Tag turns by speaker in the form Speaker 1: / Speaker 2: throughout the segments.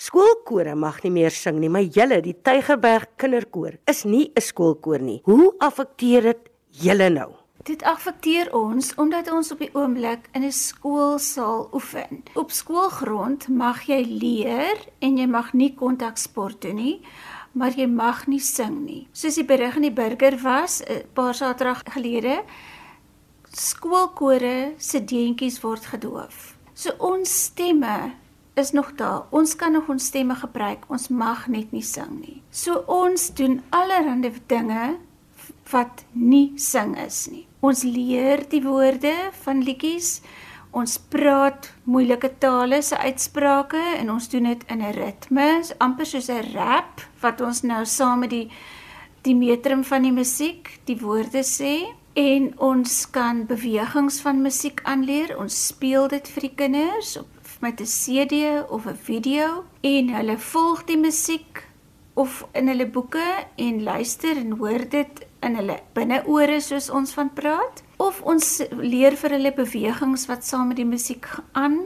Speaker 1: Skoolkore mag nie meer sing nie, maar julle, die Tygerberg Kinderkoor, is nie 'n skoolkoor nie. Hoe affekteer dit julle nou?
Speaker 2: Dit affekteer ons omdat ons op die oomblik in 'n skoolsaal oefen. Op skoolgrond mag jy leer en jy mag nie kontaksport doen nie, maar jy mag nie sing nie. Soos die berig in die burger was 'n paar Saterdag gelede, skoolkore se deentjies word gedoof. So ons stemme is nog daar. Ons kan nog ons stemme gebruik. Ons mag net nie sing nie. So ons doen allerlei dinge wat nie sing is nie. Ons leer die woorde van liedjies. Ons praat moeilike tale se uitsprake en ons doen dit in 'n ritme, amper soos 'n rap wat ons nou saam met die die metrum van die musiek die woorde sê en ons kan bewegings van musiek aanleer. Ons speel dit vir die kinders op met 'n CD of 'n video en hulle volg die musiek of in hulle boeke en luister en hoor dit in hulle binneore soos ons van praat. Of ons leer vir hulle bewegings wat saam met die musiek aan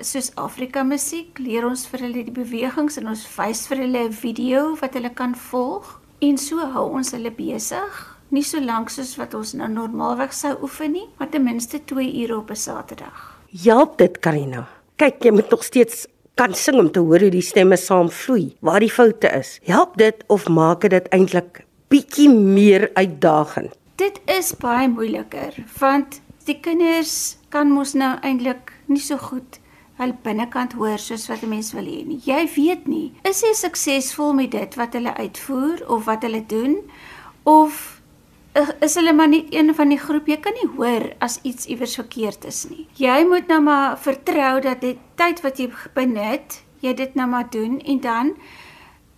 Speaker 2: soos Afrika musiek leer ons vir hulle die bewegings en ons wys vir hulle 'n video wat hulle kan volg. En so hou ons hulle besig nie so lank soos wat ons nou normaalweg sou oefen nie maar ten minste 2 ure op 'n Saterdag.
Speaker 1: Help dit Karina kyk jy moet nog steeds kan sing om te hoor hoe die stemme saam vloei waar die foute is help dit of maak dit eintlik bietjie meer uitdagend.
Speaker 2: Dit is baie moeiliker want die kinders kan mos nou eintlik nie so goed hul binnekant hoor soos wat 'n mens wil hê nie. Jy weet nie, is jy suksesvol met dit wat hulle uitvoer of wat hulle doen of is hulle maar nie een van die groep jy kan nie hoor as iets iewers verkeerd is nie. Jy moet nou maar vertrou dat die tyd wat jy benut, jy dit nou maar doen en dan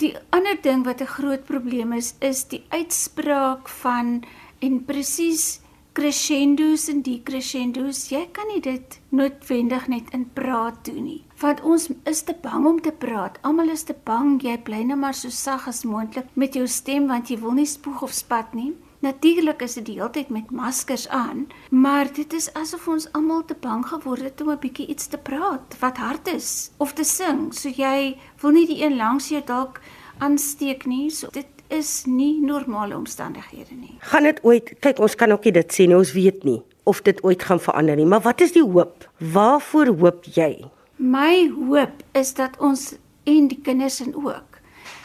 Speaker 2: Die ander ding wat 'n groot probleem is, is die uitspraak van en presies crescendos en decrescendos. Jy kan nie dit noodwendig net in praat doen nie. Want ons is te bang om te praat. Almal is te bang jy bly net maar so sag as moontlik met jou stem want jy wil nie spoeg of spat nie. Natuurlik is dit die hele tyd met maskers aan, maar dit is asof ons almal te bang geword het om 'n bietjie iets te praat wat hard is of te sing. So jy wil nie die een langs jou dalk aansteek nie. So dit is nie normale omstandighede nie.
Speaker 1: Gaan dit ooit kyk ons kan ook nie dit sê nie. Ons weet nie of dit ooit gaan verander nie. Maar wat is die hoop? Waarvoor hoop jy?
Speaker 2: My hoop is dat ons en die kinders en ook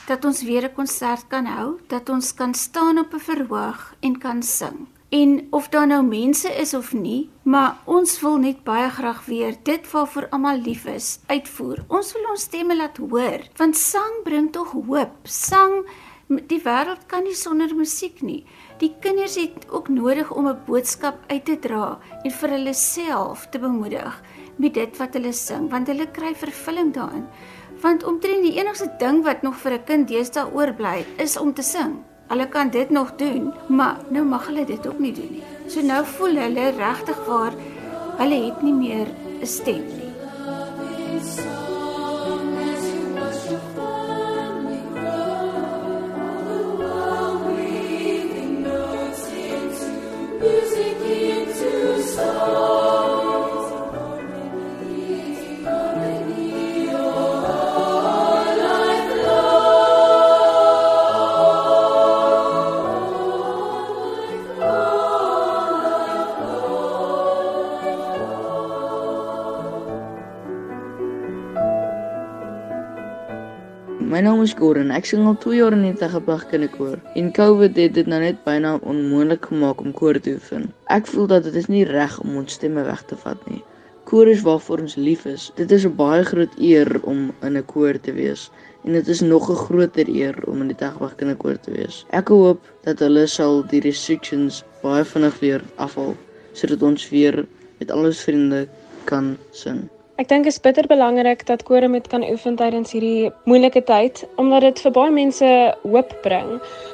Speaker 2: dat ons weer 'n konsert kan hou, dat ons kan staan op 'n verhoog en kan sing. En of daar nou mense is of nie, maar ons wil net baie graag weer dit waarvoor almal lief is, uitvoer. Ons wil ons stemme laat hoor, want sang bring tog hoop. Sang die wêreld kan nie sonder musiek nie. Die kinders het ook nodig om 'n boodskap uit te dra en vir hulle self te bemoedig met dit wat hulle sing, want hulle kry vervulling daarin. Want omtrent die enigste ding wat nog vir 'n kind deesdae oorbly, is om te sing. Hulle kan dit nog doen, maar nou mag hulle dit ook nie doen nie. So nou voel hulle regtig waar hulle het nie meer 'n stem nie.
Speaker 3: My naam is Gordon. Ek sing al 2 jaar in die Tegeberg Kinderkoor. En COVID het dit nou net byna onmoontlik gemaak om koor te oefen. Ek voel dat dit is nie reg om ons stemme weg te vat nie. Koor is waarvoor ons lief is. Dit is 'n baie groot eer om in 'n koor te wees en dit is nog 'n groter eer om in die Tegeberg Kinderkoor te wees. Ek hoop dat hulle sal die restrictions baie vinnig weer afhaal sodat ons weer met al ons vriende kan sing.
Speaker 4: Ek dink dit is bitter belangrik dat kore met kan oefen tydens hierdie moeilike tyd omdat dit vir baie mense hoop bring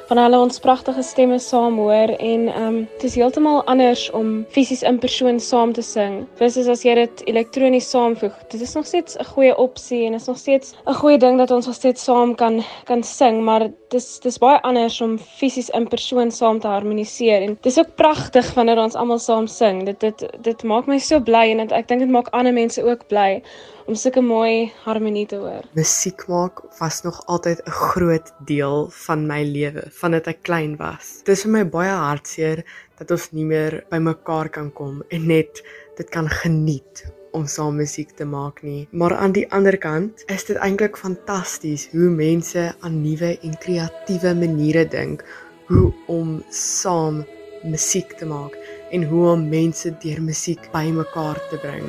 Speaker 4: van hulle ons pragtige stemme saam hoor en ehm um, dit is heeltemal anders om fisies in persoon saam te sing versus as jy dit elektronies saamvoeg. Dit is nog steeds 'n goeie opsie en is nog steeds 'n goeie ding dat ons nog steeds saam kan kan sing, maar dis dis baie anders om fisies in persoon saam te harmoniseer en dis ook pragtig wanneer ons almal saam sing. Dit dit dit maak my so bly en dit, ek dink dit maak ander mense ook bly bly om sulke mooi harmonie te hoor.
Speaker 5: Musiek maak was nog altyd 'n groot deel van my lewe, vandat ek klein was. Dit is vir my baie hartseer dat ons nie meer bymekaar kan kom en net dit kan geniet om saam musiek te maak nie. Maar aan die ander kant is dit eintlik fantasties hoe mense aan nuwe en kreatiewe maniere dink hoe om saam musiek te maak en hoe om mense deur musiek bymekaar te bring.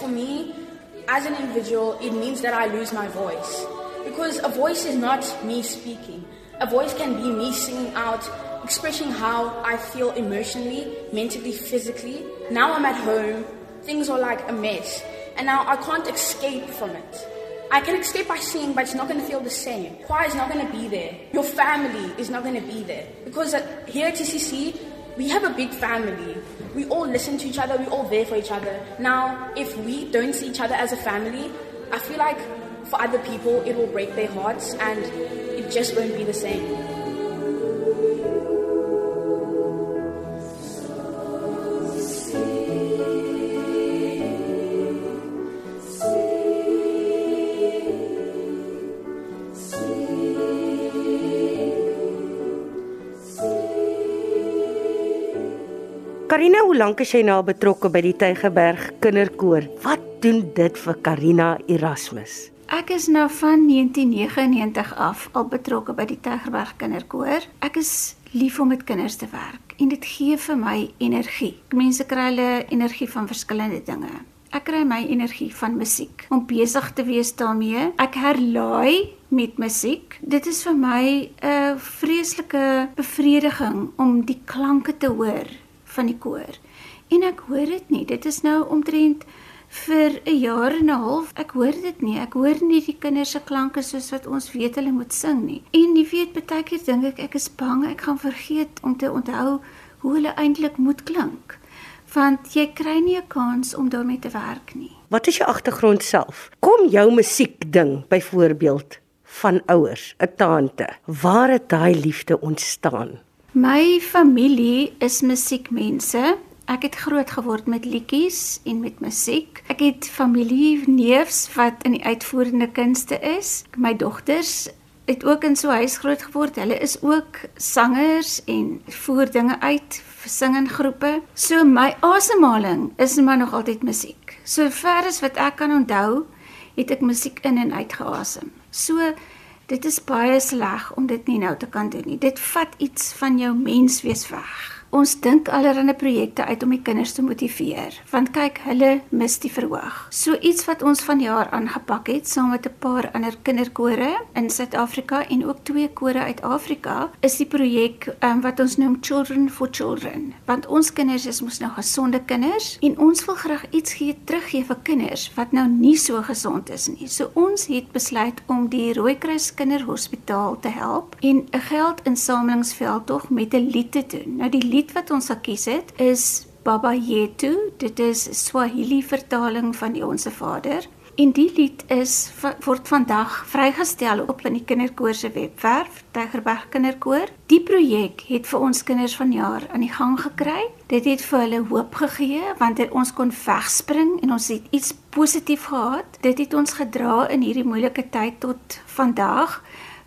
Speaker 6: For me, as an individual, it means that I lose my voice. Because a voice is not me speaking. A voice can be me singing out, expressing how I feel emotionally, mentally, physically. Now I'm at home, things are like a mess, and now I can't escape from it. I can escape by singing, but it's not going to feel the same. Choir is not going to be there. Your family is not going to be there. Because here at TCC, we have a big family. We all listen to each other, we're all there for each other. Now, if we don't see each other as a family, I feel like for other people it will break their hearts and it just won't be the same.
Speaker 1: Karina, hoe lank is jy nou betrokke by die Tygerberg Kinderkoor? Wat doen dit vir Karina Erasmus?
Speaker 2: Ek is nou van 1999 af al betrokke by die Tygerberg Kinderkoor. Ek is lief om met kinders te werk en dit gee vir my energie. Mense kry hulle energie van verskillende dinge. Ek kry my energie van musiek om besig te wees daarmee. Ek herlaai met musiek. Dit is vir my 'n vreeslike bevrediging om die klanke te hoor van die koor. En ek hoor dit nie. Dit is nou omtrent vir 'n jaar en 'n half. Ek hoor dit nie. Ek hoor nie die kinders se klanke soos wat ons weet hulle moet sing nie. En jy weet baie keer dink ek ek is bang ek gaan vergeet om te onthou hoe hulle eintlik moet klink. Want jy kry nie 'n kans om daarmee te werk nie.
Speaker 1: Wat is jou agtergrond self? Kom jou musiek ding byvoorbeeld van ouers, 'n tante. Waar het daai liefde ontstaan?
Speaker 2: My familie is musiekmense. Ek het groot geword met liedjies en met musiek. Ek het familie neefs wat in die uitvoerende kunste is. My dogters het ook in so 'n huis groot geword. Hulle is ook sangers en voer dinge uit vir singinggroepe. So my asemhaling is maar nog altyd musiek. So ver as wat ek kan onthou, het ek musiek in en uit geasem. So dit is baie sleg om dit nie nou te kan doen nie. Dit vat iets van jou menswees weg. Ons dink allerlei projekte uit om die kinders te motiveer, want kyk, hulle mis die verhoog. So iets wat ons vanjaar aangepak het saam met 'n paar ander kinderkore in Suid-Afrika en ook twee kore uit Afrika, is die projek um, wat ons noem Children for Children. Want ons kinders is mos nou gesonde kinders en ons wil graag iets gee teruggee vir kinders wat nou nie so gesond is nie. So ons het besluit om die Rooikruis Kinderhospitaal te help en 'n geldinsamelingsveldtog met 'n lied te doen. Nou die lied wat ons gekies het is Baba Yetu. Dit is Swahili vertaling van die Onse Vader. En die lied is word vandag vrygestel op in die kinderkoor se webwerf, Tygerberg Kinderkoor. Die projek het vir ons kinders vanjaar aan die gang gekry. Dit het vir hulle hoop gegee want ons kon wegspring en ons het iets positief gehad. Dit het ons gedra in hierdie moeilike tyd tot vandag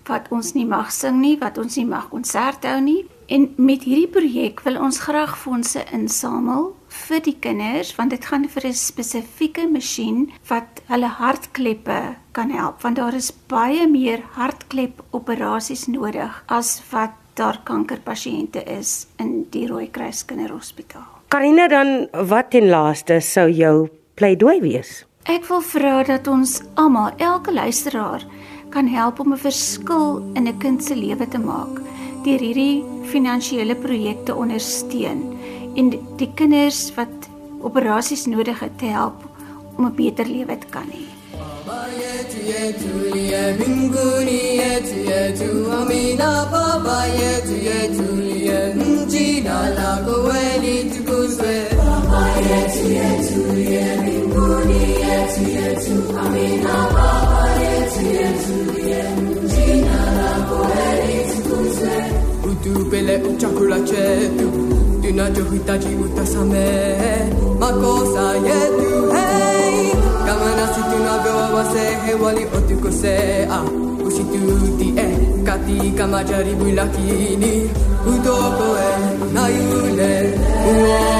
Speaker 2: wat ons nie mag sing nie, wat ons nie mag konserte hou nie. En met hierdie projek wil ons graag fondse insamel vir die kinders want dit gaan vir 'n spesifieke masjien wat hulle hartkleppe kan help want daar is baie meer hartklep operasies nodig as wat daar kankerpasiënte is in die Rooikruis Kinderhospitaal.
Speaker 1: Karina dan wat ten laaste sou jou pleidooi wees?
Speaker 2: Ek wil vra dat ons almal, elke luisteraar kan help om 'n verskil in 'n kind se lewe te maak deur hierdie finansiële projekte ondersteun en die kinders wat operasies nodig het te help om 'n beter lewe te kan hê. Baba yetu yetu ye mbinguni yetu yetu amina baba yetu yetu ye jina lako litukuzwe utubele uchakula chetu tunachohitaji utasamehe. Makosa yetu hey! Kama nasi tunavyowawasehe waliotukosea usitutie katika majaribu lakini utokoe na yule
Speaker 7: uo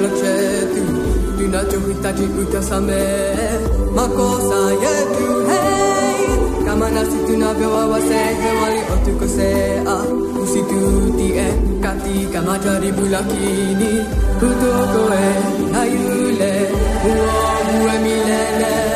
Speaker 7: Tu di una giovinta di cui ti me ma cosa è tu hey kamana si tu na bewa se te wali o tu kose a usi tu ti e kati kamata di bulakini kuto ko e ayule uo uemilele